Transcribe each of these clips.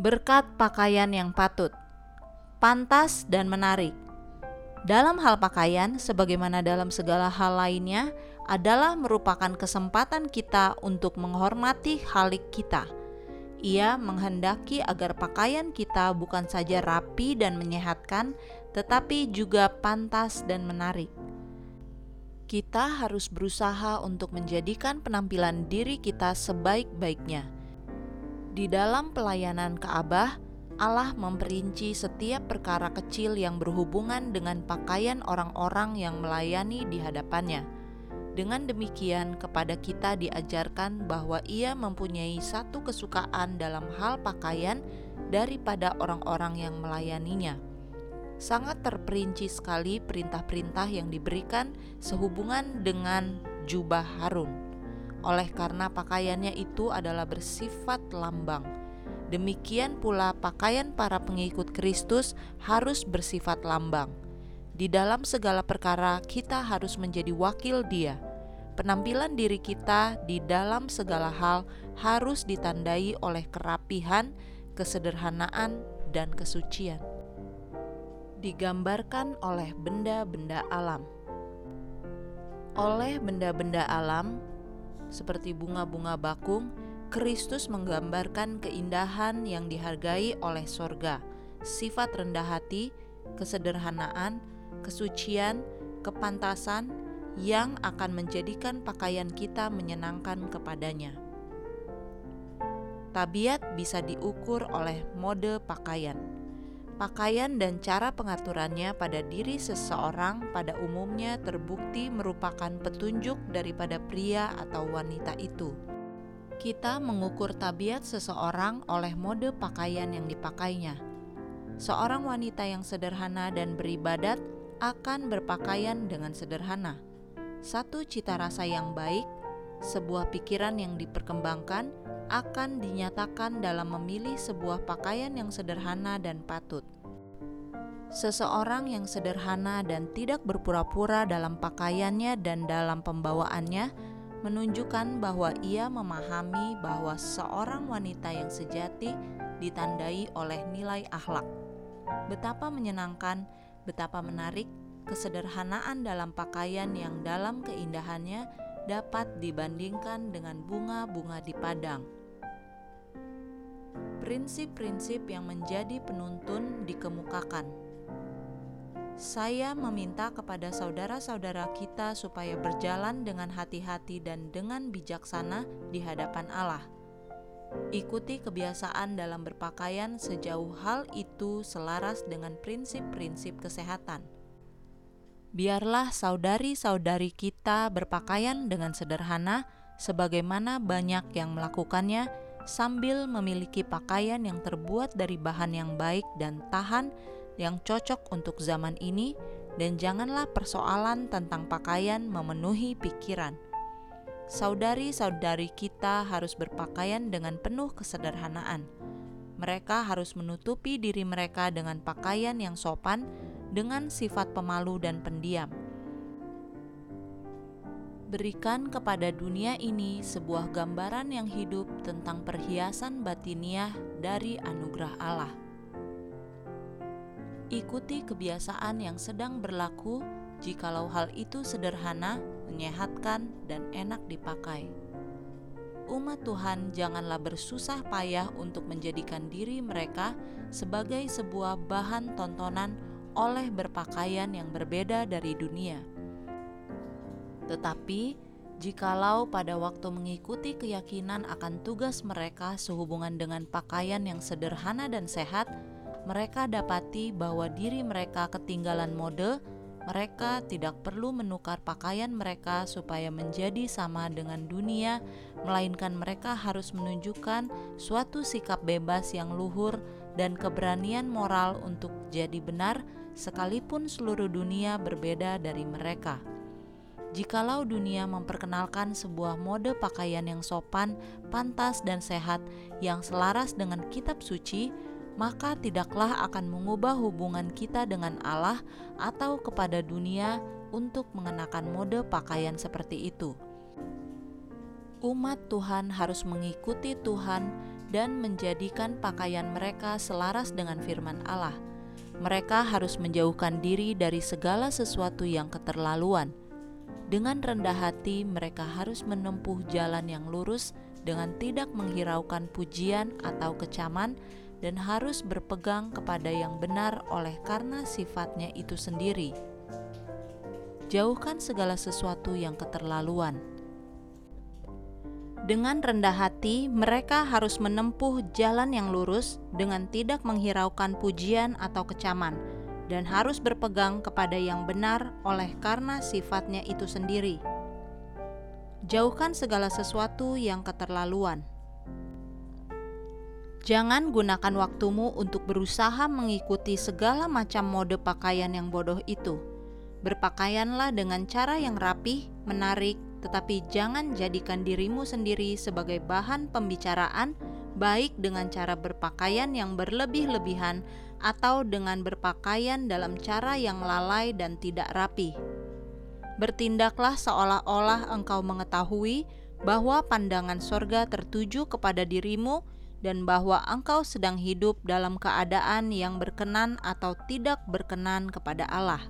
Berkat pakaian yang patut, pantas, dan menarik. Dalam hal pakaian, sebagaimana dalam segala hal lainnya, adalah merupakan kesempatan kita untuk menghormati halik kita. Ia menghendaki agar pakaian kita bukan saja rapi dan menyehatkan, tetapi juga pantas dan menarik. Kita harus berusaha untuk menjadikan penampilan diri kita sebaik-baiknya. Di dalam pelayanan Ka'bah, Allah memperinci setiap perkara kecil yang berhubungan dengan pakaian orang-orang yang melayani di hadapannya dengan demikian, kepada kita diajarkan bahwa ia mempunyai satu kesukaan dalam hal pakaian daripada orang-orang yang melayaninya. Sangat terperinci sekali perintah-perintah yang diberikan sehubungan dengan jubah Harun. Oleh karena pakaiannya itu adalah bersifat lambang, demikian pula pakaian para pengikut Kristus harus bersifat lambang di dalam segala perkara, kita harus menjadi wakil Dia. Penampilan diri kita di dalam segala hal harus ditandai oleh kerapihan, kesederhanaan, dan kesucian. Digambarkan oleh benda-benda alam. Oleh benda-benda alam, seperti bunga-bunga bakung, Kristus menggambarkan keindahan yang dihargai oleh sorga, sifat rendah hati, kesederhanaan, kesucian, kepantasan yang akan menjadikan pakaian kita menyenangkan kepadanya. Tabiat bisa diukur oleh mode pakaian. Pakaian dan cara pengaturannya pada diri seseorang pada umumnya terbukti merupakan petunjuk daripada pria atau wanita itu. Kita mengukur tabiat seseorang oleh mode pakaian yang dipakainya. Seorang wanita yang sederhana dan beribadat akan berpakaian dengan sederhana. Satu cita rasa yang baik, sebuah pikiran yang diperkembangkan akan dinyatakan dalam memilih sebuah pakaian yang sederhana dan patut. Seseorang yang sederhana dan tidak berpura-pura dalam pakaiannya dan dalam pembawaannya menunjukkan bahwa ia memahami bahwa seorang wanita yang sejati ditandai oleh nilai akhlak. Betapa menyenangkan betapa menarik kesederhanaan dalam pakaian yang dalam keindahannya dapat dibandingkan dengan bunga-bunga di padang. Prinsip-prinsip yang menjadi penuntun dikemukakan. Saya meminta kepada saudara-saudara kita supaya berjalan dengan hati-hati dan dengan bijaksana di hadapan Allah Ikuti kebiasaan dalam berpakaian sejauh hal itu selaras dengan prinsip-prinsip kesehatan. Biarlah saudari-saudari kita berpakaian dengan sederhana, sebagaimana banyak yang melakukannya, sambil memiliki pakaian yang terbuat dari bahan yang baik dan tahan, yang cocok untuk zaman ini, dan janganlah persoalan tentang pakaian memenuhi pikiran saudari-saudari kita harus berpakaian dengan penuh kesederhanaan. Mereka harus menutupi diri mereka dengan pakaian yang sopan, dengan sifat pemalu dan pendiam. Berikan kepada dunia ini sebuah gambaran yang hidup tentang perhiasan batiniah dari anugerah Allah. Ikuti kebiasaan yang sedang berlaku jikalau hal itu sederhana, menyehatkan, dan enak dipakai. Umat Tuhan janganlah bersusah payah untuk menjadikan diri mereka sebagai sebuah bahan tontonan oleh berpakaian yang berbeda dari dunia. Tetapi, jikalau pada waktu mengikuti keyakinan akan tugas mereka sehubungan dengan pakaian yang sederhana dan sehat, mereka dapati bahwa diri mereka ketinggalan mode mereka tidak perlu menukar pakaian mereka supaya menjadi sama dengan dunia, melainkan mereka harus menunjukkan suatu sikap bebas yang luhur dan keberanian moral untuk jadi benar, sekalipun seluruh dunia berbeda dari mereka. Jikalau dunia memperkenalkan sebuah mode pakaian yang sopan, pantas, dan sehat yang selaras dengan kitab suci, maka tidaklah akan mengubah hubungan kita dengan Allah atau kepada dunia untuk mengenakan mode pakaian seperti itu. Umat Tuhan harus mengikuti Tuhan dan menjadikan pakaian mereka selaras dengan firman Allah. Mereka harus menjauhkan diri dari segala sesuatu yang keterlaluan. Dengan rendah hati, mereka harus menempuh jalan yang lurus dengan tidak menghiraukan pujian atau kecaman, dan harus berpegang kepada yang benar oleh karena sifatnya itu sendiri. Jauhkan segala sesuatu yang keterlaluan dengan rendah hati, mereka harus menempuh jalan yang lurus dengan tidak menghiraukan pujian atau kecaman, dan harus berpegang kepada yang benar oleh karena sifatnya itu sendiri. Jauhkan segala sesuatu yang keterlaluan. Jangan gunakan waktumu untuk berusaha mengikuti segala macam mode pakaian yang bodoh itu. Berpakaianlah dengan cara yang rapih, menarik, tetapi jangan jadikan dirimu sendiri sebagai bahan pembicaraan, baik dengan cara berpakaian yang berlebih-lebihan atau dengan berpakaian dalam cara yang lalai dan tidak rapi. Bertindaklah seolah-olah engkau mengetahui bahwa pandangan sorga tertuju kepada dirimu dan bahwa engkau sedang hidup dalam keadaan yang berkenan atau tidak berkenan kepada Allah.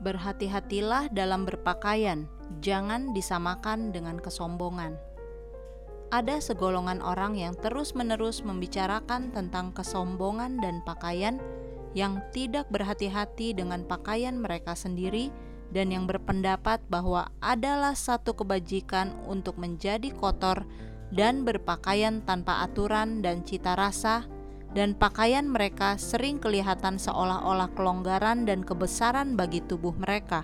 Berhati-hatilah dalam berpakaian, jangan disamakan dengan kesombongan. Ada segolongan orang yang terus-menerus membicarakan tentang kesombongan dan pakaian yang tidak berhati-hati dengan pakaian mereka sendiri dan yang berpendapat bahwa adalah satu kebajikan untuk menjadi kotor dan berpakaian tanpa aturan dan cita rasa dan pakaian mereka sering kelihatan seolah-olah kelonggaran dan kebesaran bagi tubuh mereka.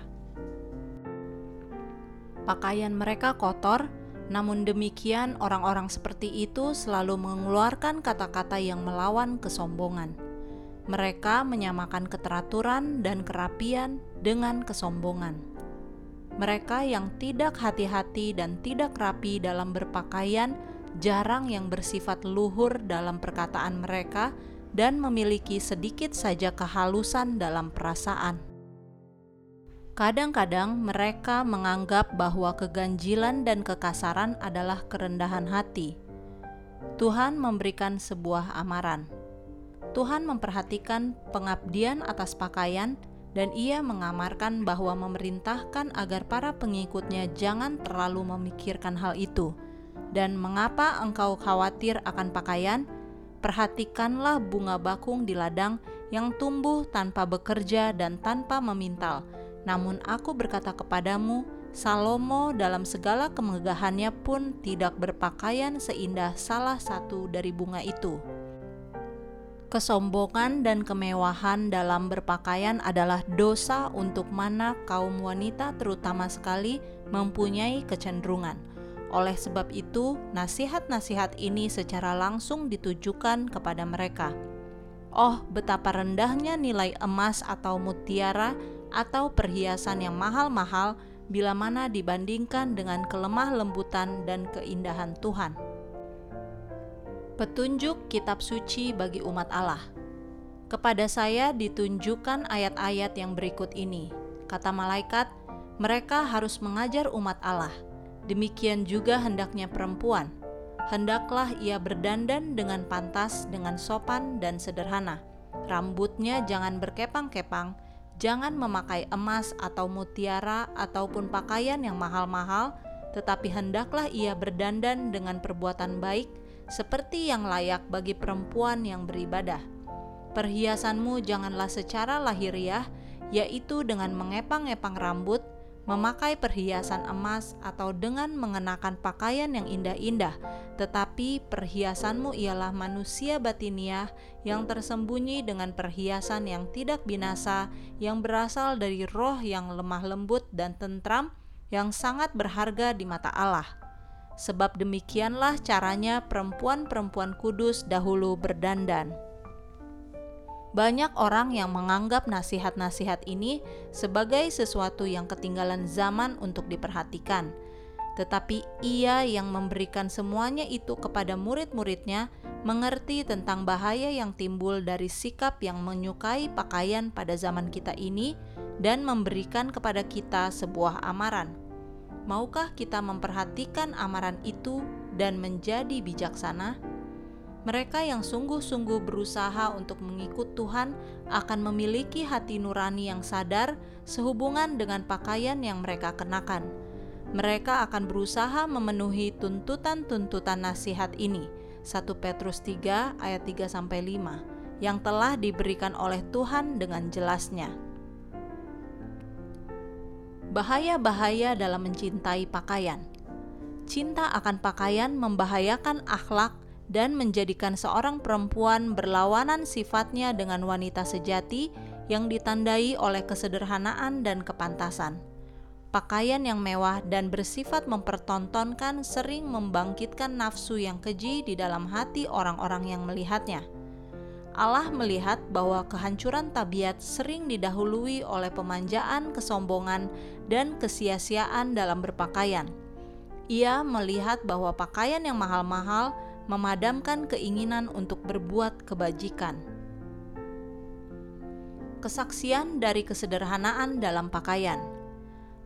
Pakaian mereka kotor, namun demikian orang-orang seperti itu selalu mengeluarkan kata-kata yang melawan kesombongan. Mereka menyamakan keteraturan dan kerapian dengan kesombongan. Mereka yang tidak hati-hati dan tidak rapi dalam berpakaian jarang yang bersifat luhur dalam perkataan mereka dan memiliki sedikit saja kehalusan dalam perasaan. Kadang-kadang mereka menganggap bahwa keganjilan dan kekasaran adalah kerendahan hati. Tuhan memberikan sebuah amaran. Tuhan memperhatikan pengabdian atas pakaian, dan Ia mengamarkan bahwa memerintahkan agar para pengikutnya jangan terlalu memikirkan hal itu dan mengapa engkau khawatir akan pakaian? Perhatikanlah bunga bakung di ladang yang tumbuh tanpa bekerja dan tanpa memintal. Namun aku berkata kepadamu, Salomo dalam segala kemegahannya pun tidak berpakaian seindah salah satu dari bunga itu. Kesombongan dan kemewahan dalam berpakaian adalah dosa untuk mana kaum wanita terutama sekali mempunyai kecenderungan oleh sebab itu, nasihat-nasihat ini secara langsung ditujukan kepada mereka. Oh, betapa rendahnya nilai emas atau mutiara atau perhiasan yang mahal-mahal bila mana dibandingkan dengan kelemah lembutan dan keindahan Tuhan. Petunjuk kitab suci bagi umat Allah. Kepada saya ditunjukkan ayat-ayat yang berikut ini. Kata malaikat, mereka harus mengajar umat Allah Demikian juga hendaknya perempuan. Hendaklah ia berdandan dengan pantas, dengan sopan dan sederhana. Rambutnya jangan berkepang-kepang, jangan memakai emas atau mutiara ataupun pakaian yang mahal-mahal, tetapi hendaklah ia berdandan dengan perbuatan baik, seperti yang layak bagi perempuan yang beribadah. Perhiasanmu janganlah secara lahiriah, yaitu dengan mengepang-epang rambut, memakai perhiasan emas atau dengan mengenakan pakaian yang indah-indah, tetapi perhiasanmu ialah manusia batiniah yang tersembunyi dengan perhiasan yang tidak binasa, yang berasal dari roh yang lemah lembut dan tentram, yang sangat berharga di mata Allah. Sebab demikianlah caranya perempuan-perempuan kudus dahulu berdandan. Banyak orang yang menganggap nasihat-nasihat ini sebagai sesuatu yang ketinggalan zaman untuk diperhatikan. Tetapi ia yang memberikan semuanya itu kepada murid-muridnya mengerti tentang bahaya yang timbul dari sikap yang menyukai pakaian pada zaman kita ini dan memberikan kepada kita sebuah amaran. Maukah kita memperhatikan amaran itu dan menjadi bijaksana, mereka yang sungguh-sungguh berusaha untuk mengikut Tuhan akan memiliki hati nurani yang sadar sehubungan dengan pakaian yang mereka kenakan. Mereka akan berusaha memenuhi tuntutan-tuntutan nasihat ini. 1 Petrus 3 ayat 3 sampai 5 yang telah diberikan oleh Tuhan dengan jelasnya. Bahaya-bahaya dalam mencintai pakaian. Cinta akan pakaian membahayakan akhlak dan menjadikan seorang perempuan berlawanan sifatnya dengan wanita sejati yang ditandai oleh kesederhanaan dan kepantasan. Pakaian yang mewah dan bersifat mempertontonkan sering membangkitkan nafsu yang keji di dalam hati orang-orang yang melihatnya. Allah melihat bahwa kehancuran tabiat sering didahului oleh pemanjaan, kesombongan, dan kesia-siaan dalam berpakaian. Ia melihat bahwa pakaian yang mahal-mahal memadamkan keinginan untuk berbuat kebajikan. Kesaksian dari kesederhanaan dalam pakaian.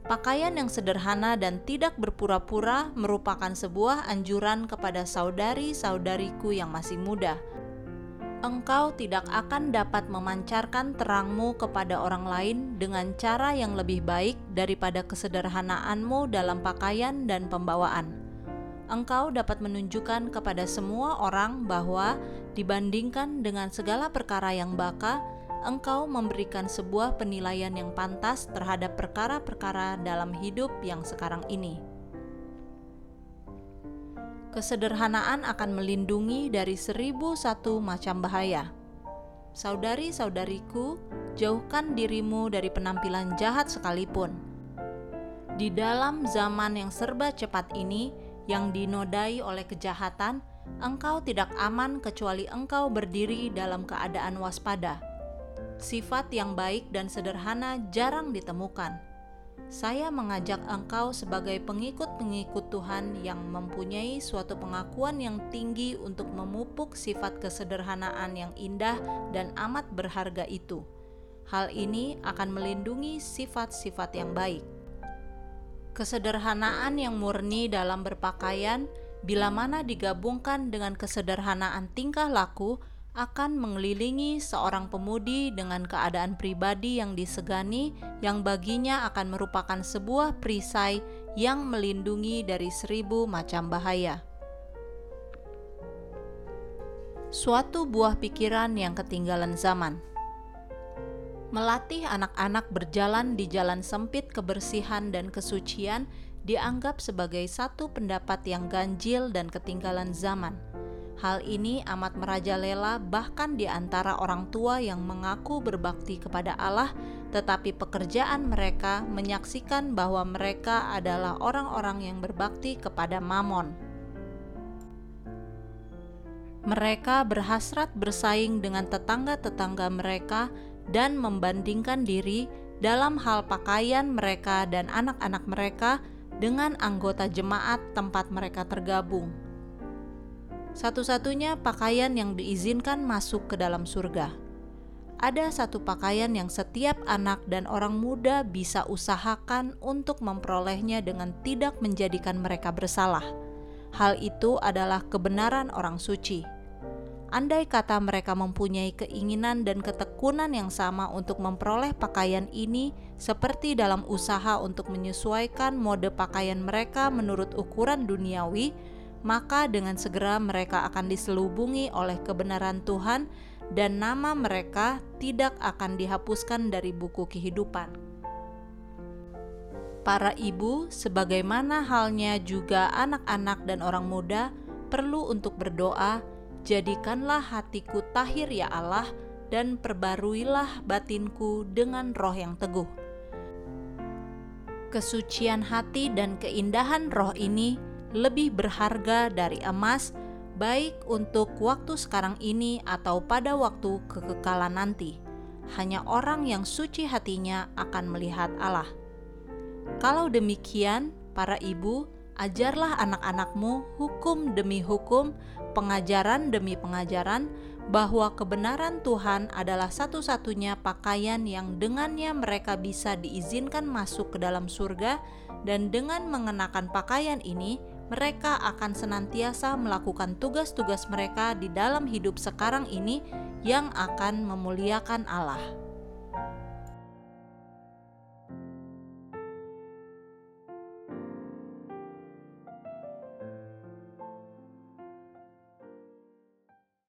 Pakaian yang sederhana dan tidak berpura-pura merupakan sebuah anjuran kepada saudari-saudariku yang masih muda. Engkau tidak akan dapat memancarkan terangmu kepada orang lain dengan cara yang lebih baik daripada kesederhanaanmu dalam pakaian dan pembawaan engkau dapat menunjukkan kepada semua orang bahwa dibandingkan dengan segala perkara yang baka, engkau memberikan sebuah penilaian yang pantas terhadap perkara-perkara dalam hidup yang sekarang ini. Kesederhanaan akan melindungi dari seribu satu macam bahaya. Saudari-saudariku, jauhkan dirimu dari penampilan jahat sekalipun. Di dalam zaman yang serba cepat ini, yang dinodai oleh kejahatan, engkau tidak aman kecuali engkau berdiri dalam keadaan waspada. Sifat yang baik dan sederhana jarang ditemukan. Saya mengajak engkau sebagai pengikut-pengikut Tuhan yang mempunyai suatu pengakuan yang tinggi untuk memupuk sifat kesederhanaan yang indah dan amat berharga itu. Hal ini akan melindungi sifat-sifat yang baik. Kesederhanaan yang murni dalam berpakaian, bila mana digabungkan dengan kesederhanaan tingkah laku, akan mengelilingi seorang pemudi dengan keadaan pribadi yang disegani, yang baginya akan merupakan sebuah perisai yang melindungi dari seribu macam bahaya. Suatu buah pikiran yang ketinggalan zaman melatih anak-anak berjalan di jalan sempit kebersihan dan kesucian dianggap sebagai satu pendapat yang ganjil dan ketinggalan zaman. Hal ini amat merajalela bahkan di antara orang tua yang mengaku berbakti kepada Allah, tetapi pekerjaan mereka menyaksikan bahwa mereka adalah orang-orang yang berbakti kepada Mamon. Mereka berhasrat bersaing dengan tetangga-tetangga mereka dan membandingkan diri dalam hal pakaian mereka dan anak-anak mereka dengan anggota jemaat tempat mereka tergabung. Satu-satunya pakaian yang diizinkan masuk ke dalam surga. Ada satu pakaian yang setiap anak dan orang muda bisa usahakan untuk memperolehnya dengan tidak menjadikan mereka bersalah. Hal itu adalah kebenaran orang suci Andai kata mereka mempunyai keinginan dan ketekunan yang sama untuk memperoleh pakaian ini, seperti dalam usaha untuk menyesuaikan mode pakaian mereka menurut ukuran duniawi, maka dengan segera mereka akan diselubungi oleh kebenaran Tuhan, dan nama mereka tidak akan dihapuskan dari buku kehidupan. Para ibu, sebagaimana halnya juga anak-anak dan orang muda, perlu untuk berdoa Jadikanlah hatiku tahir ya Allah dan perbaruilah batinku dengan roh yang teguh. Kesucian hati dan keindahan roh ini lebih berharga dari emas, baik untuk waktu sekarang ini atau pada waktu kekekalan nanti. Hanya orang yang suci hatinya akan melihat Allah. Kalau demikian, para ibu, ajarlah anak-anakmu hukum demi hukum, pengajaran demi pengajaran, bahwa kebenaran Tuhan adalah satu-satunya pakaian yang dengannya mereka bisa diizinkan masuk ke dalam surga, dan dengan mengenakan pakaian ini, mereka akan senantiasa melakukan tugas-tugas mereka di dalam hidup sekarang ini yang akan memuliakan Allah.